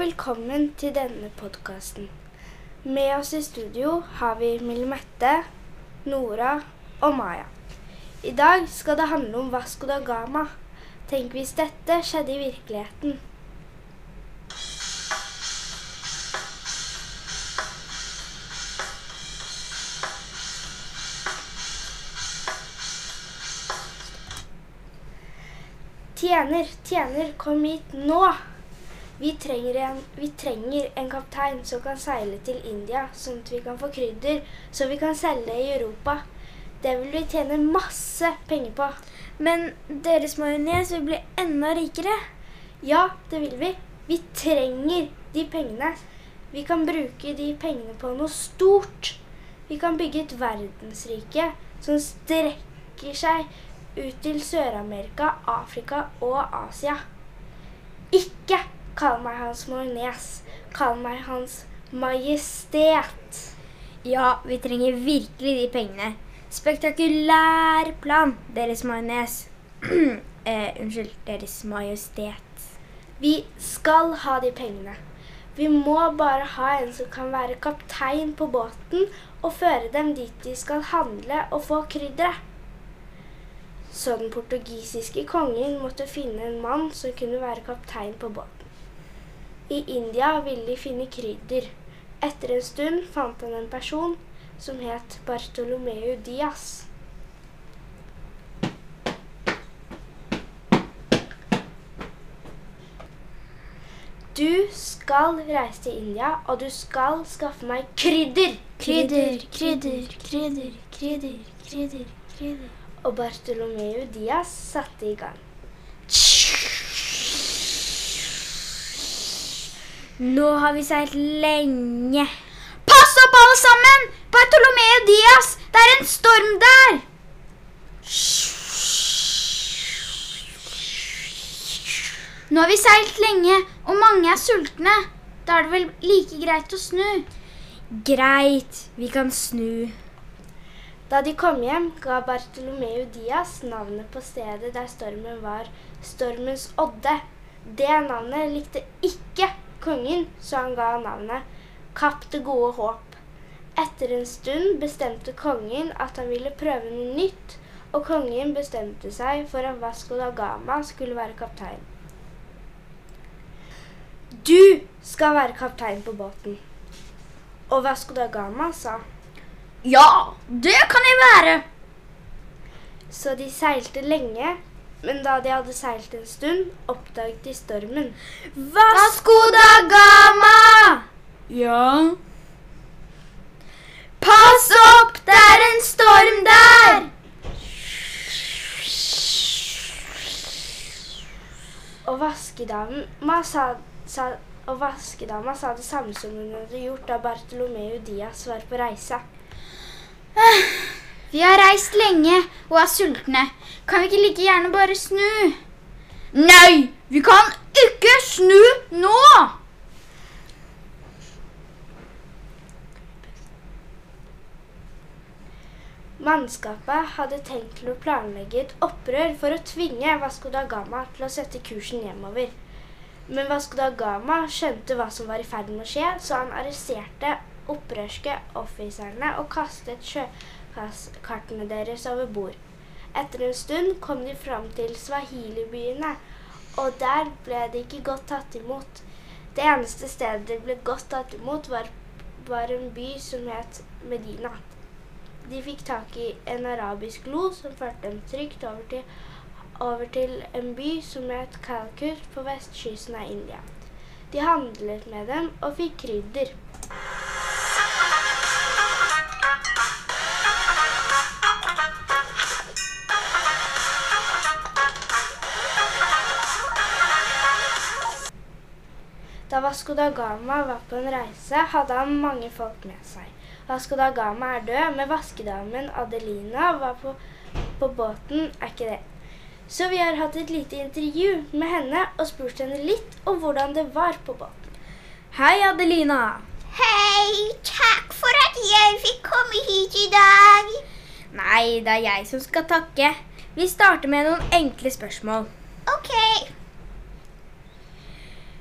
velkommen til denne podkasten. Med oss i studio har vi Mille Mette, Nora og Maya. I dag skal det handle om Vasco da Gama. Tenk hvis dette skjedde i virkeligheten. Tjener, tjener, kom hit nå! Vi trenger, en, vi trenger en kaptein som kan seile til India, sånn at vi kan få krydder, så vi kan selge i Europa. Det vil vi tjene masse penger på. Men deres majones vil bli enda rikere. Ja, det vil vi. Vi trenger de pengene. Vi kan bruke de pengene på noe stort. Vi kan bygge et verdensrike som strekker seg ut til Sør-Amerika, Afrika og Asia. Ikke Kall meg Hans Majones. Kall meg Hans Majestet. Ja, vi trenger virkelig de pengene. Spektakulær plan, Deres Majones. eh, unnskyld, Deres Majestet. Vi skal ha de pengene. Vi må bare ha en som kan være kaptein på båten og føre dem dit de skal handle og få krydderet. Så den portugisiske kongen måtte finne en mann som kunne være kaptein på båten. I India ville de finne krydder. Etter en stund fant han en person som het Bartolomeu Diaz. Du skal reise til India, og du skal skaffe meg krydder. Krydder, krydder, krydder, krydder, krydder, krydder. Og Bartolomeu Diaz satte i gang. Nå har vi seilt lenge. Pass opp, alle sammen! Bartolomeo Dias! det er en storm der! Nå har vi seilt lenge, og mange er sultne. Da er det vel like greit å snu? Greit, vi kan snu. Da de kom hjem, ga Bartolomeo Dias navnet på stedet der stormen var, Stormens Odde. Det navnet likte ikke kongen, så han ga navnet Kapp det gode håp. Etter en stund bestemte kongen at han ville prøve noe nytt, og kongen bestemte seg for at Vasco da Gama skulle være kaptein. Du skal være kaptein på båten. Og Vasco da Gama sa Ja, det kan jeg være. Så de seilte lenge men da de hadde seilt en stund, oppdaget de stormen. Vasco da Gama! Ja? Pass opp, det er en storm der! Og vaskedama sa, sa, og vaskedama sa det samme som hun hadde gjort da Bartolomeu Dias var på reise. Vi har reist lenge og er sultne. Kan vi ikke like gjerne bare snu? Nei, vi kan ikke snu nå! Mannskapet hadde tenkt til å planlegge et opprør for å tvinge Vasco da Gama til å sette kursen hjemover. Men Vasco da Gama skjønte hva som var i ferd med å skje, så han arresterte opprørske offiserne og kastet sjø kartene deres over bord. Etter en stund kom de fram til swahili-byene, og der ble de ikke godt tatt imot. Det eneste stedet de ble godt tatt imot, var, var en by som het Medina. De fikk tak i en arabisk lo som førte dem trygt over til, over til en by som het Calcut på vestkysten av India. De handlet med dem og fikk krydder. Da Vasco da Gama var på en reise, hadde han mange folk med seg. Vasco da Gama er død, men vaskedamen Adelina var på, på båten, er ikke det. Så vi har hatt et lite intervju med henne og spurt henne litt om hvordan det var på båten. Hei, Adelina. Hei, takk for at jeg fikk komme hit i dag. Nei, det er jeg som skal takke. Vi starter med noen enkle spørsmål. Ok.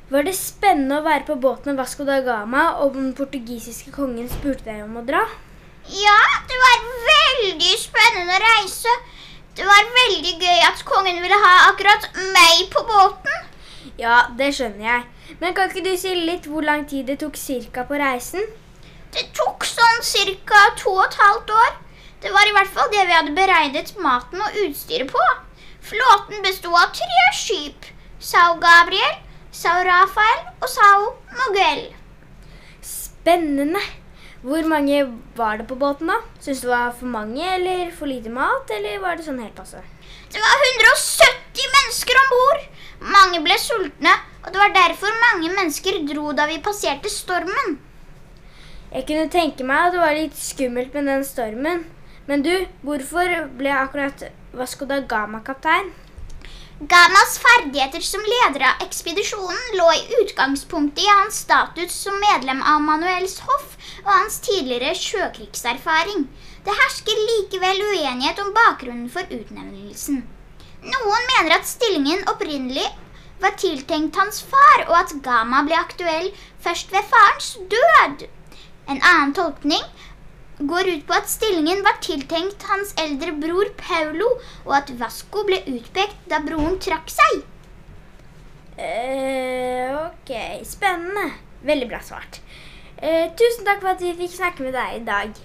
Var det spennende å være på båten Vasco da Gama, og den portugisiske kongen spurte deg om å dra? Ja, det var veldig spennende å reise. Det var veldig gøy at kongen ville ha akkurat meg på båten. Ja, det skjønner jeg. Men kan ikke du si litt hvor lang tid det tok cirka på reisen? Det tok sånn cirka to og et halvt år. Det var i hvert fall det vi hadde beregnet maten og utstyret på. Flåten besto av tre skip. Sao Gabriel, Sao Rafael og Sao Miguel. Spennende. Hvor mange var det på båten, da? Syns du det var for mange eller for lite mat, eller var det sånn helt passe? Det var 170 mennesker om bord. Mange ble sultne, og det var derfor mange mennesker dro da vi passerte stormen. Jeg kunne tenke meg at det var litt skummelt med den stormen. Men du, hvorfor ble akkurat Vasco da Gama kaptein? Gamas ferdigheter som leder av ekspedisjonen lå i utgangspunktet i hans status som medlem av Manuels hoff og hans tidligere sjøkrigserfaring. Det hersker likevel uenighet om bakgrunnen for utnevnelsen. Noen mener at stillingen opprinnelig var tiltenkt hans far, og at Gama ble aktuell først ved farens død. En annen tolkning går ut på at stillingen var tiltenkt hans eldre bror Paulo, og at Vasco ble utpekt da broren trakk seg. eh ok, spennende. Veldig bra svart. Uh, tusen takk for at vi fikk snakke med deg i dag.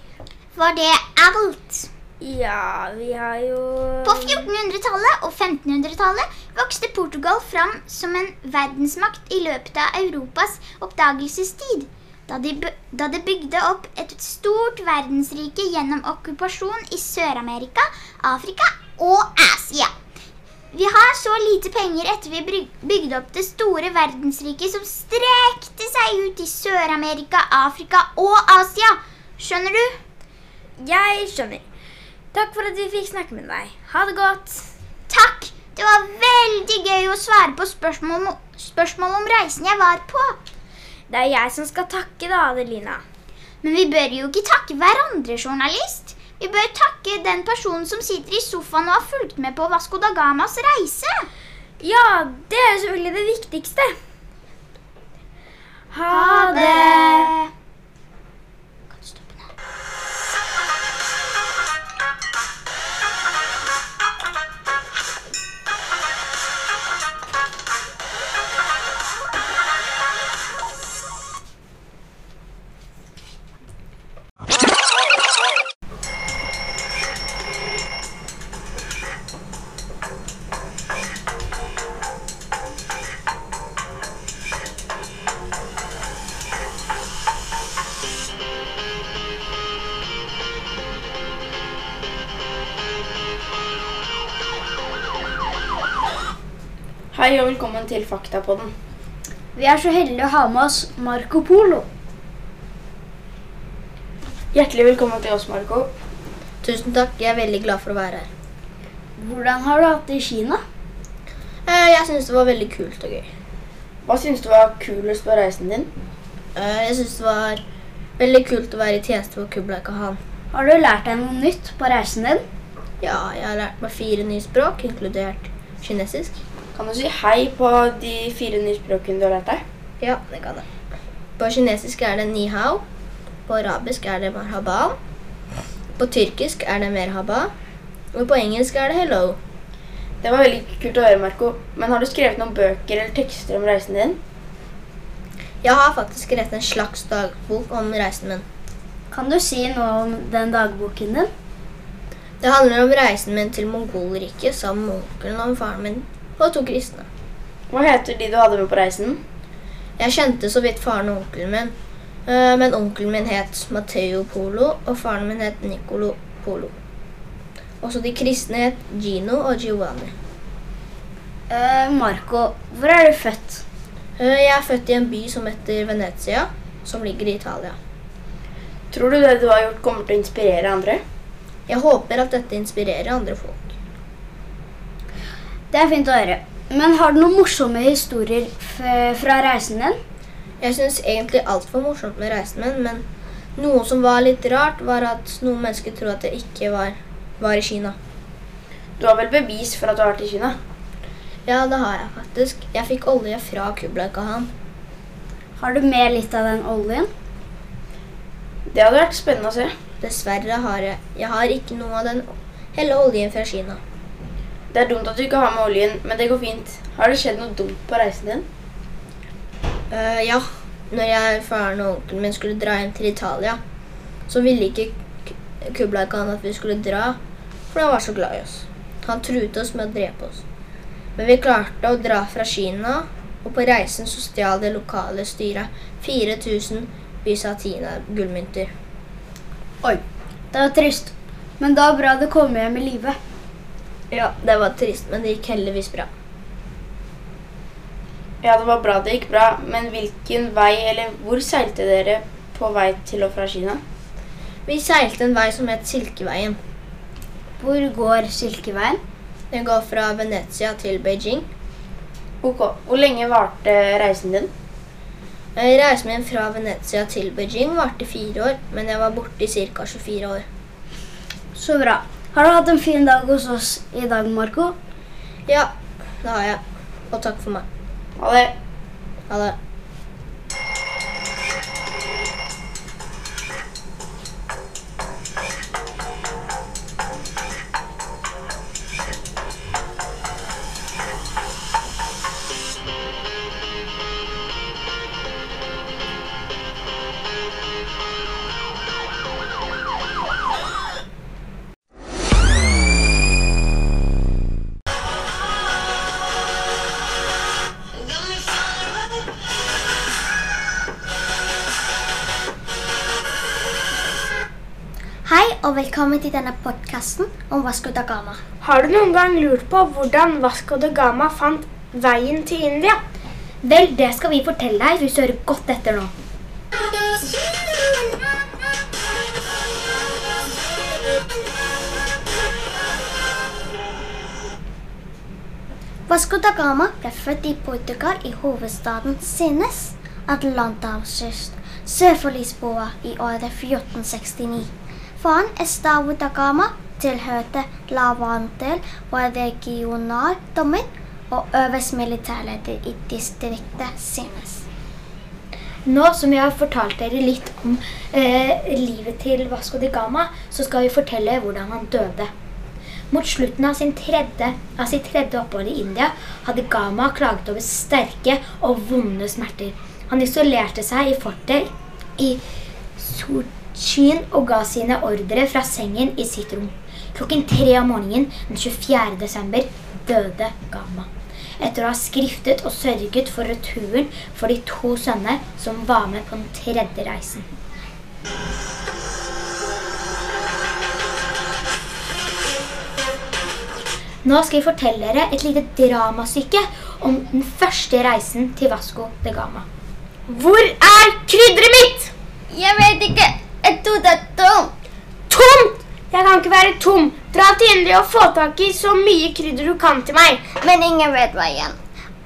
Var det alt? Ja, vi har jo På 1400-tallet og 1500-tallet vokste Portugal fram som en verdensmakt i løpet av Europas oppdagelsestid. Da de, da de bygde opp et stort verdensrike gjennom okkupasjon i Sør-Amerika, Afrika og Asia. Vi har så lite penger etter vi bygde opp det store verdensriket som strekte seg ut i Sør-Amerika, Afrika og Asia. Skjønner du? Jeg skjønner. Takk for at vi fikk snakke med deg. Ha det godt. Takk! Det var veldig gøy å svare på spørsmål om, spørsmål om reisen jeg var på. Det er jeg som skal takke, da, Adelina. Men vi bør jo ikke takke hverandre, journalist. Vi bør takke den personen som sitter i sofaen og har fulgt med på Vasco da Gamas reise. Ja, det er jo selvfølgelig det viktigste. Ha det. Hei og velkommen til Faktapodden. Vi er så heldige å ha med oss Marco Polo. Hjertelig velkommen til oss, Marco. Tusen takk, jeg er veldig glad for å være her. Hvordan har du hatt det i Kina? Eh, Jeg syns det var veldig kult og gøy. Hva syns du var kulest på reisen din? Eh, Jeg syns det var veldig kult å være i tjeneste for Kublai Khan. Har du lært deg noe nytt på reisen din? Ja, jeg har lært meg fire nye språk, inkludert kinesisk. Kan du si hei på de fire nye språkene du har lært deg? Ja, det kan jeg. På kinesisk er det ni hao. På arabisk er det marhaba. På tyrkisk er det merhaba. Og på engelsk er det hello. Det var veldig kult å høre, Marco. Men har du skrevet noen bøker eller tekster om reisen din? Jeg har faktisk skrevet en slags dagbok om reisen min. Kan du si noe om den dagboken din? Det handler om reisen min til Mongolriket sammen med onkelen og faren min og to kristne. Hva heter de du hadde med på reisen? Jeg kjente så vidt faren og onkelen min, eh, men onkelen min het Matteo Polo, og faren min het Nicolo Polo. Også de kristne het Gino og Giovanni. Uh, Marco, hvor er du født? Uh, Jeg er født i en by som heter Venezia, som ligger i Italia. Tror du det du har gjort, kommer til å inspirere andre? Jeg håper at dette inspirerer andre folk. Det er fint å høre. Men har du noen morsomme historier f fra reisen din? Jeg syns egentlig alt var morsomt med reisen min, men noe som var litt rart, var at noen mennesker tror at jeg ikke var, var i Kina. Du har vel bevis for at du har vært i Kina? Ja, det har jeg faktisk. Jeg fikk olje fra Kublai Khan. Har du med litt av den oljen? Det hadde vært spennende å se. Dessverre har jeg Jeg har ikke noe av den hele oljen fra Kina. Det er dumt at du ikke har med oljen, men det går fint. Har det skjedd noe dumt på reisen din? Uh, ja, når jeg, faren og onkelen min skulle dra hjem til Italia, så ville ikke Kublai Khan at vi skulle dra, for han var så glad i oss. Han truet oss med å drepe oss. Men vi klarte å dra fra Kina, og på reisen så stjal det lokale styret 4000 bysatina gullmynter. Oi, det var trist. Men da er bra det kom hjem i live. Ja, det var trist, men det gikk heldigvis bra. Ja, det var bra det gikk bra, men hvilken vei eller hvor seilte dere på vei til og fra Kina? Vi seilte en vei som het Silkeveien. Hvor går Silkeveien? Den går fra Venezia til Beijing. Ok, Hvor lenge varte reisen din? Eh, Reisen min fra Venezia til Beijing varte fire år, men jeg var borte i ca. 24 år. Så bra. Har du hatt en fin dag hos oss i dag, Marco? Ja, det har jeg. Og takk for meg. Ha det. Ha det. Og velkommen til denne podkasten om Vasco da Gama. Har du noen gang lurt på hvordan Vasco da Gama fant veien til India? Vel, det skal vi fortelle deg hvis du hører godt etter nå. Vasco da Gama ble født i Portugal i hovedstaden Sinnes, Atlanterhavskyst, sør for Lisboa i året 1469. Faren Estavo da Gama tilhørte Lavandel, var regionaldommer og øverst militærleder i distriktet Sinnes. Nå som jeg har fortalt dere litt om eh, livet til Vasco de Gama, så skal vi fortelle hvordan han døde. Mot slutten av, tredje, av sitt tredje opphold i India hadde Gama klaget over sterke og vonde smerter. Han isolerte seg i fortet i Sochin og ga sine ordre fra sengen i sitt rom. Klokken tre om morgenen den 24. desember døde Gama. Etter å ha skriftet og sørget for returen for de to sønner som var med på den tredje reisen. Nå skal jeg fortelle dere et lite dramastykke om den første reisen til Vasco de Gama. Hvor er krydderet mitt? Jeg vet ikke. Jeg tror det er tomt. Tomt! Jeg kan ikke være tom. Dra til India og få tak i så mye krydder du kan til meg. Men ingen vet veien.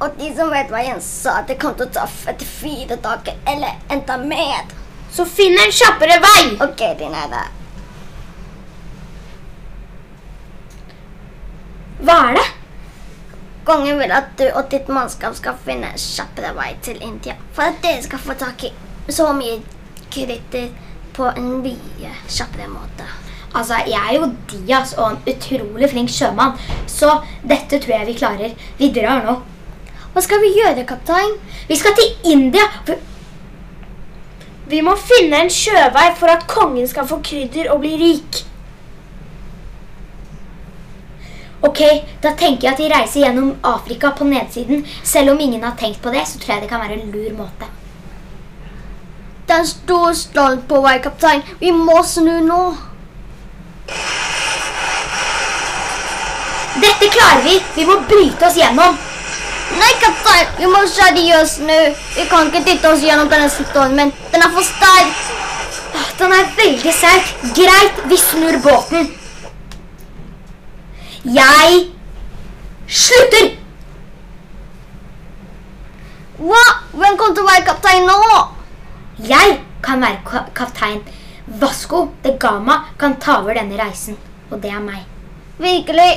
Og de som vet veien, sa at det kom til å ta 44 dager eller enda mer. Så finn en kjappere vei. Ok, din er. Hva er det? Kongen vil at du og ditt mannskap skal finne en kjappere vei til India. For at dere skal få tak i så mye krydder på en mye kjappere måte. Altså, Jeg er jo Dias og en utrolig flink sjømann, så dette tror jeg vi klarer. Vi drar nå. Hva skal vi gjøre, kaptein? Vi skal til India. Vi må finne en sjøvei for at kongen skal få krydder og bli rik. Ok, Da tenker jeg at vi reiser gjennom Afrika på nedsiden. Selv om ingen har tenkt på det, så tror jeg det kan være en lur måte. Det er en stor storm på vei, kaptein. Vi må snu nå. Dette klarer vi! Vi må bryte oss gjennom. Nei, kaptein, vi må seriøst snu. Vi kan ikke titte oss gjennom denne stormen. Den er for sterk. Den er veldig sterk. Greit, vi snur båten. Jeg slutter! Hva? Hvem kommer til å være kaptein nå? Jeg kan være kaptein. Vasco de Gama kan ta over denne reisen. Og det er meg. Virkelig?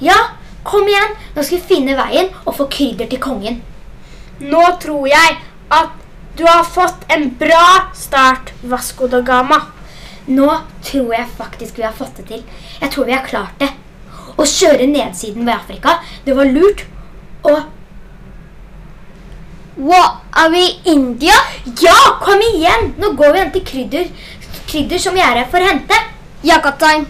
Ja, Kom igjen, nå skal vi finne veien og få krydder til kongen. Nå tror jeg at du har fått en bra start, Vasco da Gama. Nå tror jeg faktisk vi har fått det til. Jeg tror vi har klart det. Å kjøre nedsiden ved Afrika, det var lurt. Og Wow, er vi i India? ja, kom igjen! Nå går vi og henter krydder, krydder som jeg er her for å hente. Ja, kaptein.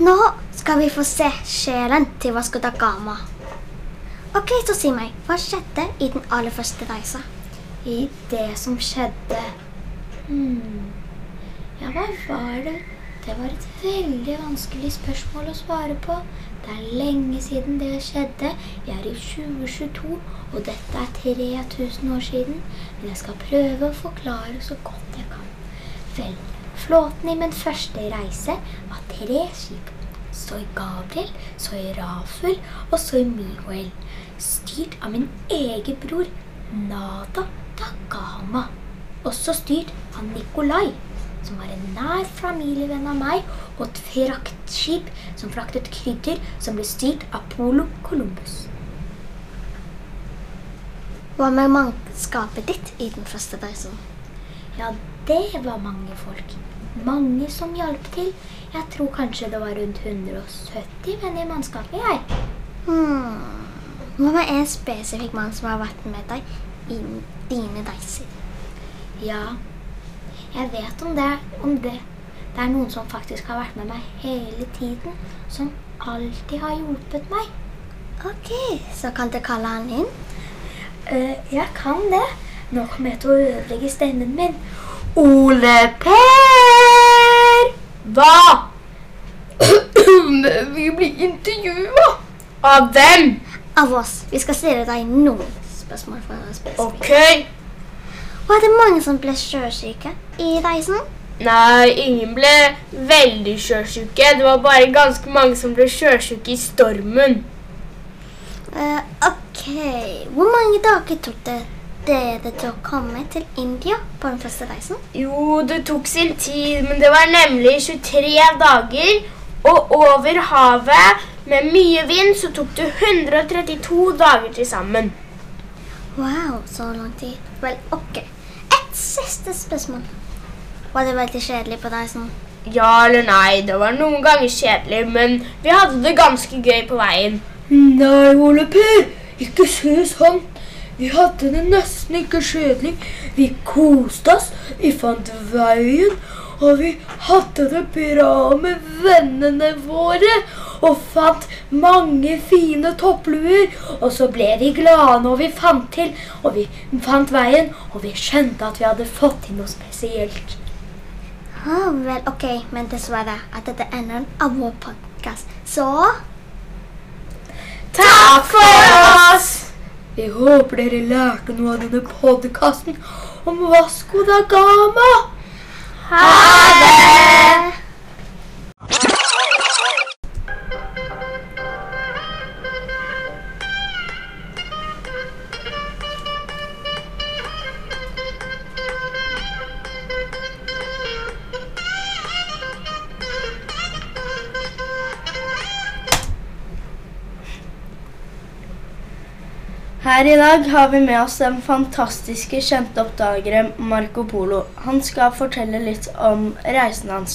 Nå skal vi få se sjelen til Vasco da Gama. Ok, så si meg, hva skjedde i den aller første reisa? I det som skjedde hmm. Ja, hva var det? Det var et veldig vanskelig spørsmål å svare på. Det er lenge siden det skjedde. Jeg er i 2022, og dette er 3000 år siden. Men jeg skal prøve å forklare så godt jeg kan. Vel, flåten i min første reise var tre skip. Soy Gabriel, Soy Rafael og Soy Miguel. Styrt av min egen bror Nada Dagama. Også styrt av Nikolai, som var en nær familievenn av meg, og et fraktskip som fraktet krydder, som ble styrt av Polo Columbus. Hva med mannskapet ditt i den første reisen? Ja, det var mange folk. Mange som hjalp til. Jeg tror kanskje det var rundt 170 venner i mannskapet, jeg. Hmm. Hva med en spesifikk mann som har vært med deg i dine reiser? Ja, jeg vet om det, om det. Det er noen som faktisk har vært med meg hele tiden, som alltid har hjulpet meg. Ok, så kan du kalle han inn? Uh, jeg kan det. Nå kommer jeg til å ødelegge stemmen min. Ole Per! Hva? Vi blir intervjua. Av hvem? Av oss. Vi skal stille deg noen spørsmål. for Var det mange som ble sjøsyke i reisen? Nei, ingen ble veldig sjøsyke. Det var bare ganske mange som ble sjøsyke i stormen. Uh, ok, hvor mange dager tok det dere til å komme til India på den første reisen? Jo, det tok sin tid, men det var nemlig 23 dager. Og over havet med mye vind så tok det 132 dager til sammen. Wow, så lang tid. Vel, ok. Siste spørsmål. Var det veldig kjedelig på deg sånn? Ja eller nei, det var noen ganger kjedelig, men vi hadde det ganske gøy på veien. Nei, Ole Per, ikke si sånn. Vi hadde det nesten ikke kjedelig. Vi koste oss, vi fant veien, og vi hadde det bra med vennene våre. Og fant mange fine toppluer. Og så ble vi glade når vi fant til, og vi fant veien, og vi skjønte at vi hadde fått til noe spesielt. Ah, vel, ok, men dessverre at dette ender av vår podcast. Så Takk for oss! Vi håper dere lærte noe av denne podkasten om Vasco da Gama. Ha det! Her i dag har vi med oss den fantastiske kjente oppdagere Marco Polo. Han skal fortelle litt om reisen hans.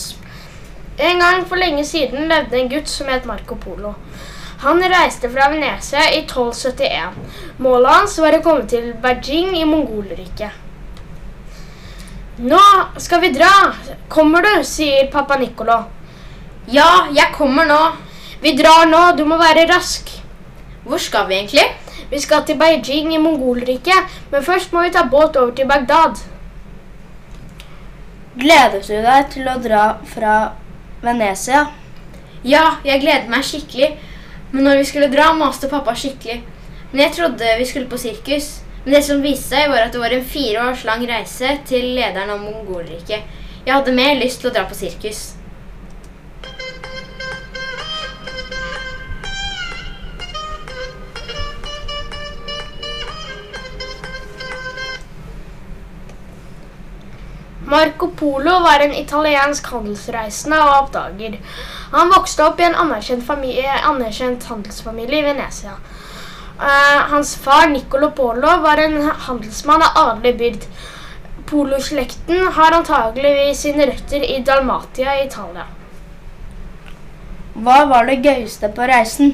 En gang for lenge siden levde en gutt som het Marco Polo. Han reiste fra Venezia i 1271. Målet hans var å komme til Beijing i Mongolriket. Nå skal vi dra. Kommer du? sier pappa Nicolo. Ja, jeg kommer nå. Vi drar nå. Du må være rask. Hvor skal vi egentlig? Vi skal til Beijing i Mongolriket, men først må vi ta båt over til Bagdad. Gleder du deg til å dra fra Venezia? Ja, jeg gleder meg skikkelig. Men når vi skulle dra, maste pappa skikkelig. Men jeg trodde vi skulle på sirkus. Men det som viste seg, var at det var en fire års lang reise til lederen av Mongolriket. Jeg hadde mer lyst til å dra på sirkus. Marco Polo var en italiensk handelsreisende og oppdager. Han vokste opp i en anerkjent, familie, anerkjent handelsfamilie i Venezia. Uh, hans far Nicolo Polo var en handelsmann av adelig byrd. Poloslekten har antageligvis sine røtter i Dalmatia i Italia. Hva var det gøyeste på reisen?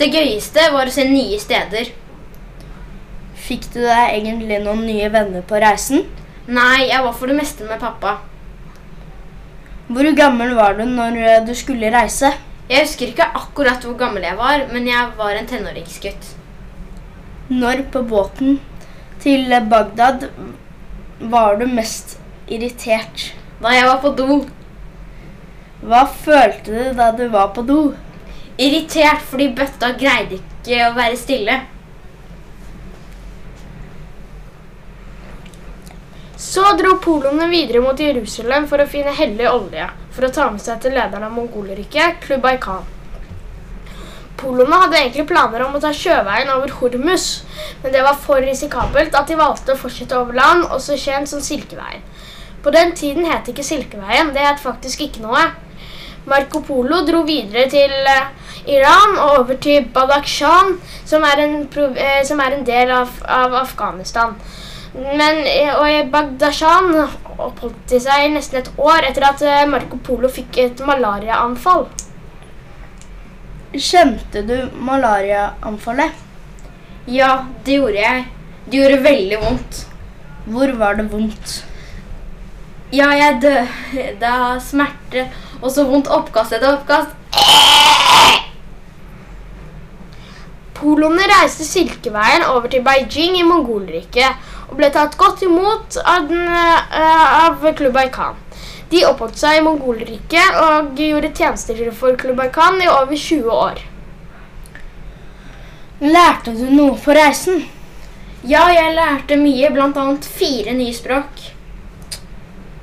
Det gøyeste var å se nye steder. Fikk du deg egentlig noen nye venner på reisen? Nei, jeg var for det meste med pappa. Hvor gammel var du når du skulle reise? Jeg husker ikke akkurat hvor gammel jeg var, men jeg var en tenåringsgutt. Når på båten til Bagdad var du mest irritert? Da jeg var på do. Hva følte du da du var på do? Irritert fordi bøtta greide ikke å være stille. Så dro poloene videre mot Jerusalem for å finne hellig olje, for å ta med seg til lederen av Mongolriket, Klubai Khan. Poloene hadde egentlig planer om å ta sjøveien over Hormus, men det var for risikabelt at de valgte å fortsette over land, også kjent som Silkeveien. På den tiden het ikke Silkeveien, det het faktisk ikke noe. Marco Polo dro videre til eh, Iran og over til Badakhshan, som er en, eh, som er en del av, av Afghanistan. Men, eh, og i Badakhshan oppholdt de seg nesten et år etter at eh, Marco Polo fikk et malariaanfall. Kjente du malariaanfallet? Ja, det gjorde jeg. Det gjorde veldig vondt. Hvor var det vondt? Ja, jeg døde av smerte og så vondt oppkast etter oppkast. Poloene reiste Silkeveien over til Beijing i Mongolriket og ble tatt godt imot av, den, eh, av Klubai Khan. De oppholdt seg i Mongolriket og gjorde tjenester for Klubai Khan i over 20 år. Lærte du noe på reisen? Ja, jeg lærte mye, annet fire nye språk.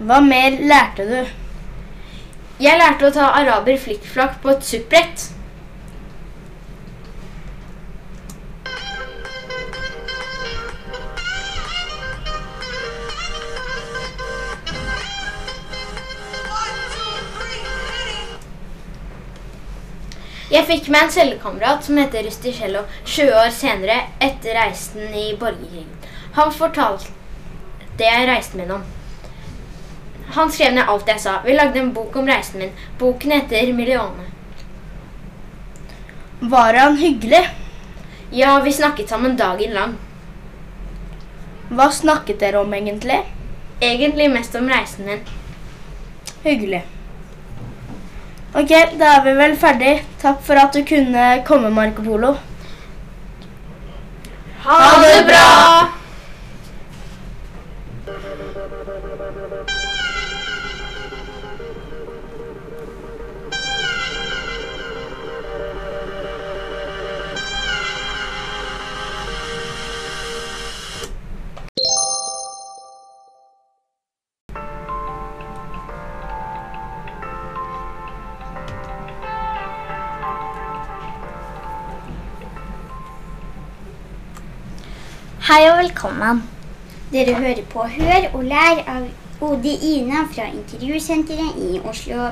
Hva mer lærte du? Jeg lærte å ta araber flikkflakk på et suppbrett. Jeg fikk meg en cellekamerat som heter Rusticello 20 år senere etter reisen i borgerkrigen. Han fortalte det jeg reiste med om. Han skrev ned alt jeg sa. Vi lagde en bok om reisen min. Boken heter Millione. Var han hyggelig? Ja, vi snakket sammen dagen lang. Hva snakket dere om egentlig? Egentlig mest om reisen min. Hyggelig. Ok, da er vi vel ferdig. Takk for at du kunne komme, Marco Polo. Ha det bra! Velkommen. Dere hører på Hør og lær av Odi Ina fra Intervjusenteret i Oslo.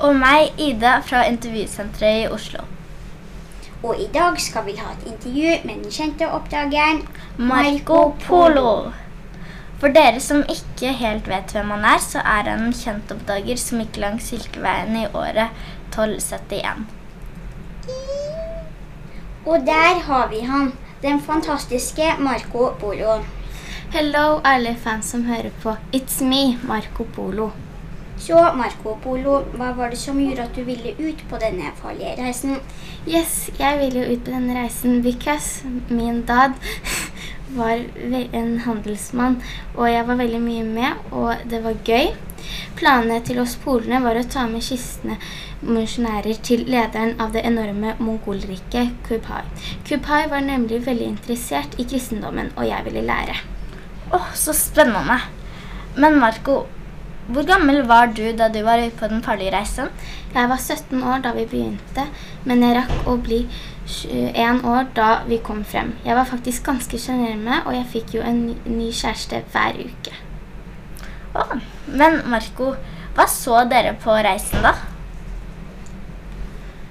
Og meg, Ida, fra Intervjusenteret i Oslo. Og i dag skal vi ha et intervju med den kjente oppdageren Marco Polo. For dere som ikke helt vet hvem han er, så er han en kjent oppdager som gikk langs Silkeveien i året 1271. Og der har vi han, den fantastiske Marco Polo. Hello, alle fans som hører på. It's me, Marco Polo. Så Marco Polo, hva var det som gjorde at du ville ut på denne farlige reisen? Yes, jeg ville jo ut på denne reisen because min dad var en handelsmann, og jeg var veldig mye med, og det var gøy. Planene til oss polene var å ta med kistene misjonærer til lederen av det enorme mongolriket Kupai. Kupai var nemlig veldig interessert i kristendommen, og jeg ville lære. Åh, så spennende. Men Marco, hvor gammel var du da du var ute på den farlige reisen? Jeg var 17 år da vi begynte, men jeg rakk å bli 21 år da vi kom frem. Jeg var faktisk ganske sjenerende, og jeg fikk jo en ny- ny kjæreste hver uke. Åh, Men Marco, hva så dere på reisen da?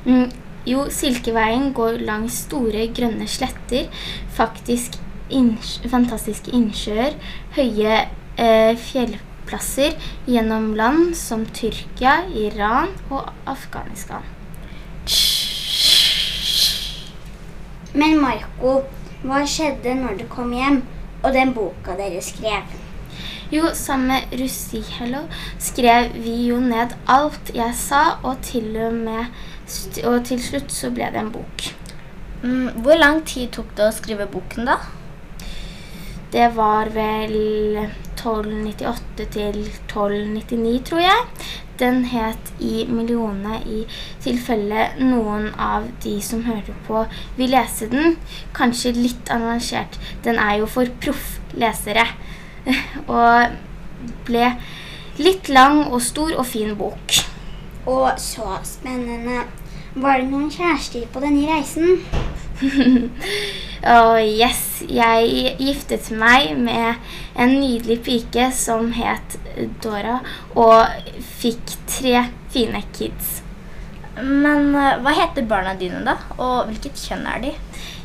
Mm, jo, Silkeveien går langs store, grønne sletter, faktisk innsj fantastiske innsjøer, høye eh, fjellplasser gjennom land som Tyrkia, Iran og Afghanistan. Men Marco, hva skjedde når du kom hjem og den boka dere skrev? Jo, sammen med Russihello skrev vi jo ned alt jeg sa, og til, og med, og til slutt så ble det en bok. Mm, hvor lang tid tok det å skrive boken da? Det var vel 1298 til 1299, tror jeg. Den het I millionene i tilfelle noen av de som hører på vil lese den. Kanskje litt avansert. Den er jo for proff-lesere. Og ble litt lang og stor og fin bok. Og så spennende. Var det noen kjærester på denne reisen? oh, yes, jeg giftet meg med en nydelig pike som het Dora, og fikk tre fine kids. Men eh, hva heter barna dine da, og hvilket kjønn er de?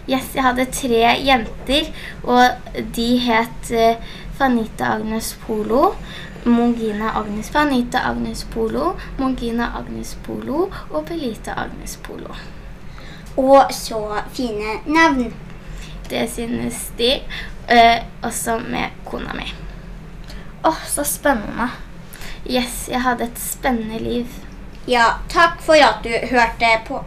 Yes, jeg hadde tre jenter, og de het eh, Fanita Agnes Polo, Mongina Agnes Fanita Agnes Polo, Mongina Agnes Polo og Belita Agnes Polo. Og så fine navn. Det synes de, eh, også med kona mi. Åh, så spennende. Yes, jeg hadde et spennende liv. Ja, takk for at du hørte på.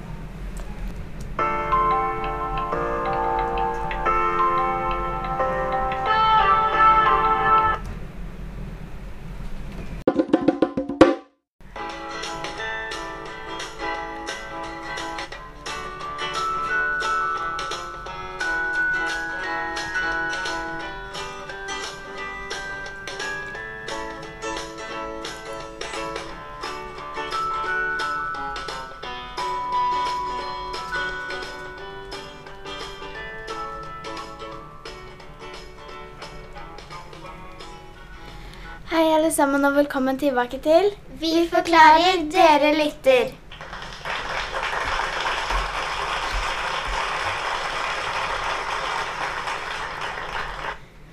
Og velkommen tilbake til Vi forklarer, dere lytter.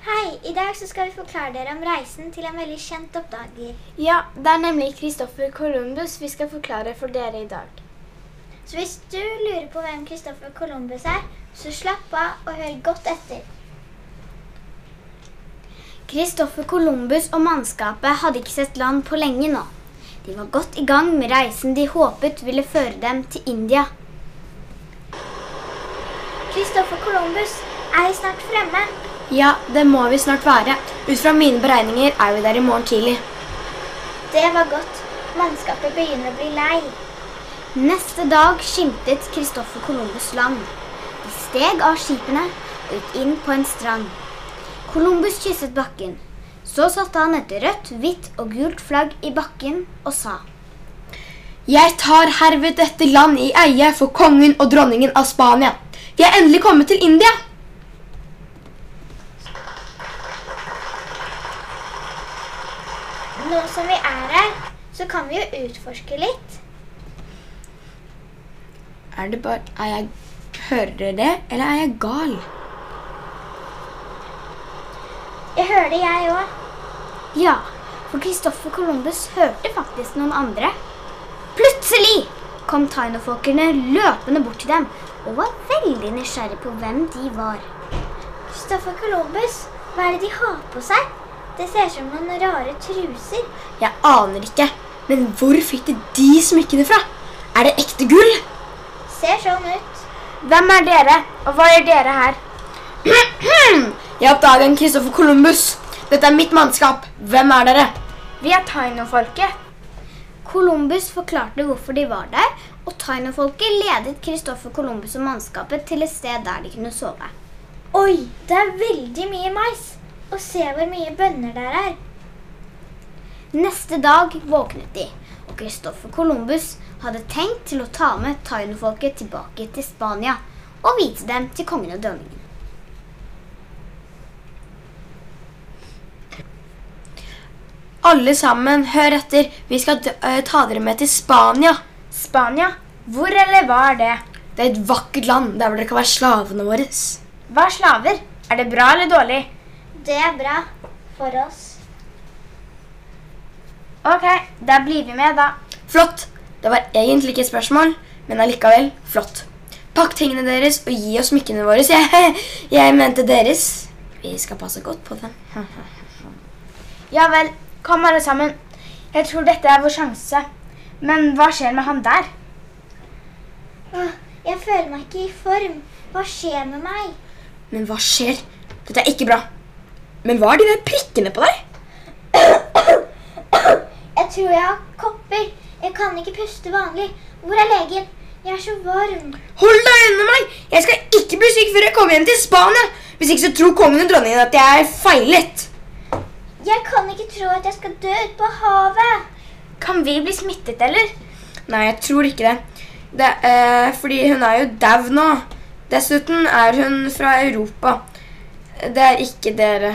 Hei, i dag så skal vi forklare dere om reisen til en veldig kjent oppdager. Ja, det er nemlig Kristoffer Columbus vi skal forklare for dere i dag. Så hvis du lurer på hvem Kristoffer Columbus er, så slapp av og hør godt etter. Christopher Columbus og mannskapet hadde ikke sett land på lenge nå. De var godt i gang med reisen de håpet ville føre dem til India. Kristoffer Columbus, er vi snart fremme? Ja, det må vi snart være. Ut fra mine beregninger er vi der i morgen tidlig. Det var godt. Mannskapet begynner å bli lei. Neste dag skimtet Kristoffer Columbus land. De steg av skipene og gikk inn på en strand. Columbus kysset bakken. Så satte han et rødt, hvitt og gult flagg i bakken og sa Jeg tar herved dette land i eie for kongen og dronningen av Spania. Vi er endelig kommet til India. Nå som vi er her, så kan vi jo utforske litt. Er det bare Er jeg Hører dere det, eller er jeg gal? Jeg hører jeg òg. Ja, for Christoffer Columbus hørte faktisk noen andre. Plutselig kom tainofolkene løpende bort til dem og var veldig nysgjerrig på hvem de var. Christoffer Columbus, hva er det de har på seg? Det ser ut som noen rare truser. Jeg aner ikke. Men hvor fikk de de smykkene fra? Er det ekte gull? Ser sånn ut. Hvem er dere, og hva gjør dere her? Jeg oppdager en Christopher Columbus. Dette er mitt mannskap. Hvem er dere? Vi er taino-folket. Columbus forklarte hvorfor de var der, og tainofolket ledet Christopher Columbus og mannskapet til et sted der de kunne sove. Oi, det er veldig mye mais! Og se hvor mye bønner der er. Neste dag våknet de, og Christopher Columbus hadde tenkt til å ta med tainofolket tilbake til Spania og vise dem til kongen og dronningen. Alle sammen, hør etter. Vi skal eh, ta dere med til Spania. Spania? Hvor eller hva er det? Det er et vakkert land der hvor dere kan være slavene våre. Hva er slaver? Er det bra eller dårlig? Det er bra for oss. Ok, da blir vi med, da. Flott. Det var egentlig ikke et spørsmål, men allikevel flott. Pakk tingene deres og gi oss smykkene våre. Jeg, jeg mente deres. Vi skal passe godt på dem. Ja vel, kom alle sammen. Jeg tror dette er vår sjanse. Men hva skjer med han der? Jeg føler meg ikke i form. Hva skjer med meg? Men hva skjer? Dette er ikke bra. Men hva er de der prikkene på deg? Jeg tror jeg har kopper. Jeg kan ikke puste vanlig. Hvor er legen? Jeg er så varm. Hold deg unna meg! Jeg skal ikke bli syk før jeg kommer hjem til Spania. Hvis ikke så tror kongen og dronningen at jeg er feilet. Jeg kan ikke tro at jeg skal dø ute på havet. Kan vi bli smittet, eller? Nei, jeg tror ikke det. det eh, fordi hun er jo dau nå. Dessuten er hun fra Europa. Det er ikke dere.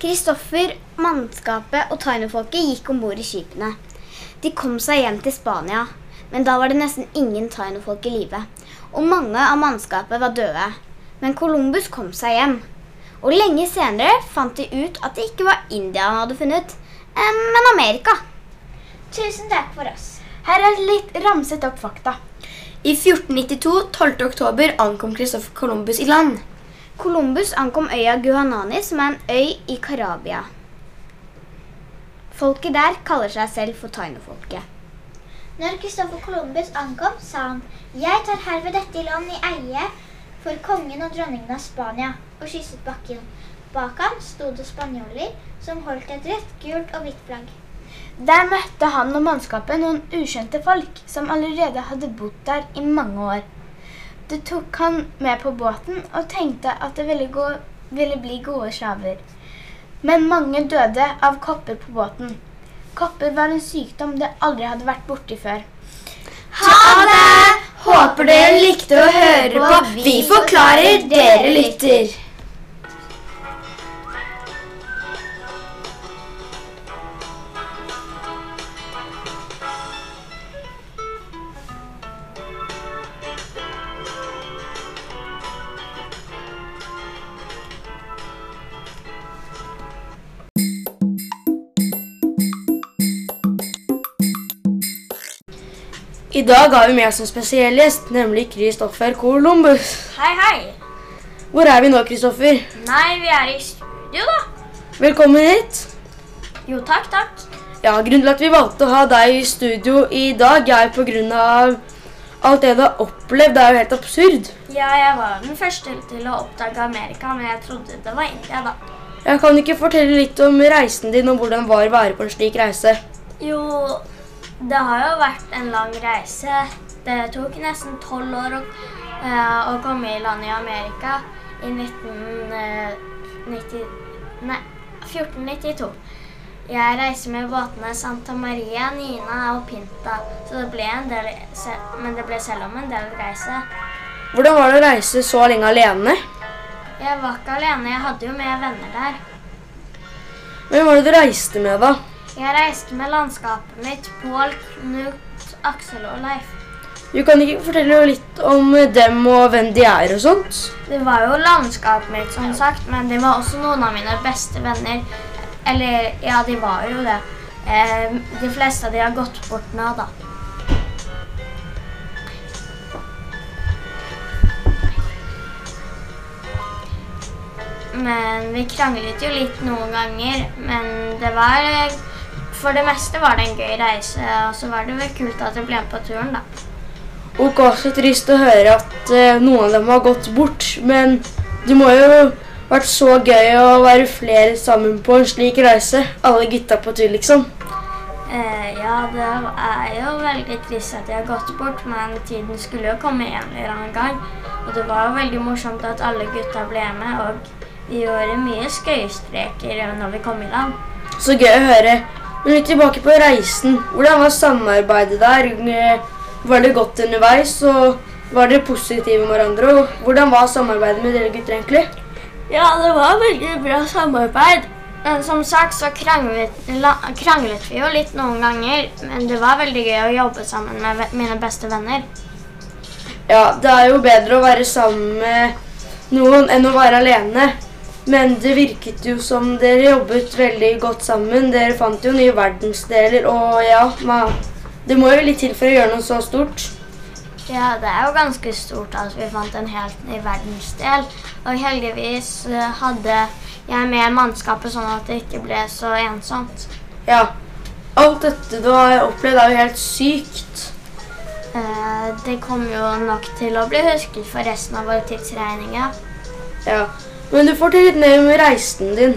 Kristoffer, mannskapet og tainofolket gikk om bord i skipene. De kom seg hjem til Spania, men da var det nesten ingen tainofolk i live. Og mange av mannskapet var døde. Men Columbus kom seg hjem. Og lenge senere fant de ut at det ikke var India han hadde funnet, eh, men Amerika. Tusen takk for oss. Her er litt ramset opp fakta. I 1492, 12. oktober, ankom Christopher Columbus i land. Columbus ankom øya Guhanani, som er en øy i Karabia. Folket der kaller seg selv for tainofolket. Når Kristoffer Columbus ankom, sa han Jeg tar herved dette i land i eie for kongen og dronningen av Spania, og kysset bakken. Bak ham sto det spanjoler som holdt et rødt, gult og hvitt flagg. Der møtte han og mannskapet noen ukjente folk som allerede hadde bodd der i mange år. Det tok han med på båten og tenkte at det ville, gå, ville bli gode slaver. Men mange døde av kopper på båten. Kopper var en sykdom det aldri hadde vært borti før. Ha det! Håper dere likte å høre på. Vi forklarer, dere lytter. I dag har vi med oss en spesiell gjest, nemlig Kristoffer Columbus. Hei, hei. Hvor er vi nå, Kristoffer? Nei, vi er i studio, da. Velkommen hit. Jo, takk, takk. Ja, Grunnen til at vi valgte å ha deg i studio i dag, er av alt det du har opplevd. Det er jo helt absurd. Ja, jeg var den første til å oppdage Amerika, men jeg trodde det var India, da. Jeg kan ikke fortelle litt om reisen din og hvordan det var å være på en slik reise. Jo, det har jo vært en lang reise. Det tok nesten tolv år å, eh, å komme i land i Amerika i 1990, nei, 1492. Jeg reiser med båtene Santa Maria, Nina og Pinta, så det ble en del, men det ble selv om en del reise. Hvordan var det å reise så lenge alene? Jeg var ikke alene, jeg hadde jo med venner der. Hvem var det du reiste med, da? Jeg reiste med landskapet mitt, Pål, Knut, Aksel og Leif. Du kan ikke fortelle litt om dem og hvem de er og sånt? Det var jo landskapet mitt, som sagt, men det var også noen av mine beste venner. Eller, ja, de var jo det. Eh, de fleste av de har gått bort nå, da. Men vi kranglet jo litt noen ganger, men det var For det meste var det en gøy reise, og så var det vel kult at jeg ble med på turen, da. Og også trist å høre at eh, noen av dem har gått bort, men det må jo vært så gøy å være flere sammen på en slik reise. Alle gutta på tur, liksom. Eh, ja, det er jo veldig trist at de har gått bort, men tiden skulle jo komme igjen en eller annen gang. Og det var jo veldig morsomt at alle gutta ble med, og vi gjorde mye skøyestreker når vi kom i land. Så gøy å høre. Men litt tilbake på reisen. Hvordan var samarbeidet der? Var det godt underveis? Og var dere positive med hverandre? Og hvordan var samarbeidet med dere gutter egentlig? Ja, det var veldig bra samarbeid. Men som sagt så kranglet, kranglet vi jo litt noen ganger, men det var veldig gøy å jobbe sammen med mine beste venner. Ja, det er jo bedre å være sammen med noen enn å være alene. Men det virket jo som dere jobbet veldig godt sammen. Dere fant jo nye verdensdeler, og ja, det må jo litt til for å gjøre noe så stort. Ja, det er jo ganske stort at vi fant en helt ny verdensdel. Og heldigvis eh, hadde jeg med mannskapet sånn at det ikke ble så ensomt. Ja, alt dette du har opplevd er jo helt sykt. Eh, Det kommer jo nok til å bli husket for resten av vår tidsregninger. Ja, men du fortell litt mer om reisen din.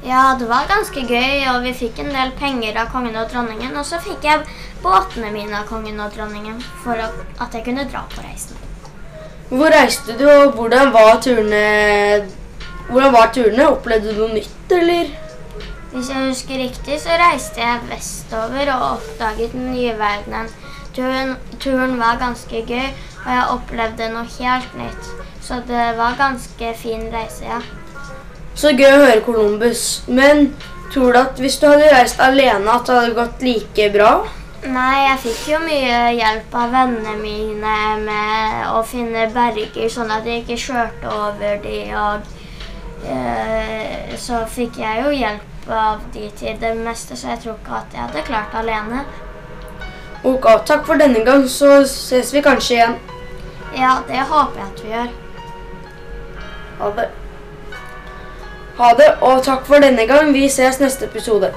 Ja, det var ganske gøy, og vi fikk en del penger av kongen og dronningen. Og så fikk jeg båtene mine av kongen og dronningen for at jeg kunne dra på reisen. Hvor reiste du, og hvordan var turene? Hvordan var turene? Opplevde du noe nytt, eller? Hvis jeg husker riktig, så reiste jeg vestover og oppdaget den nye verdenen. Turen, turen var ganske gøy, og jeg opplevde noe helt nytt. Så det var ganske fin reise, ja. Så gøy å høre Columbus. Men tror du at hvis du hadde reist alene, at det hadde gått like bra? Nei, jeg fikk jo mye hjelp av vennene mine med å finne berger, sånn at jeg ikke kjørte over de, og eh, så fikk jeg jo hjelp av de til det meste, så jeg tror ikke at jeg hadde klart alene. Ok, takk for denne gang, så ses vi kanskje igjen. Ja, det håper jeg at vi gjør. Ha det. Ha det, og takk for denne gang. Vi ses neste episode.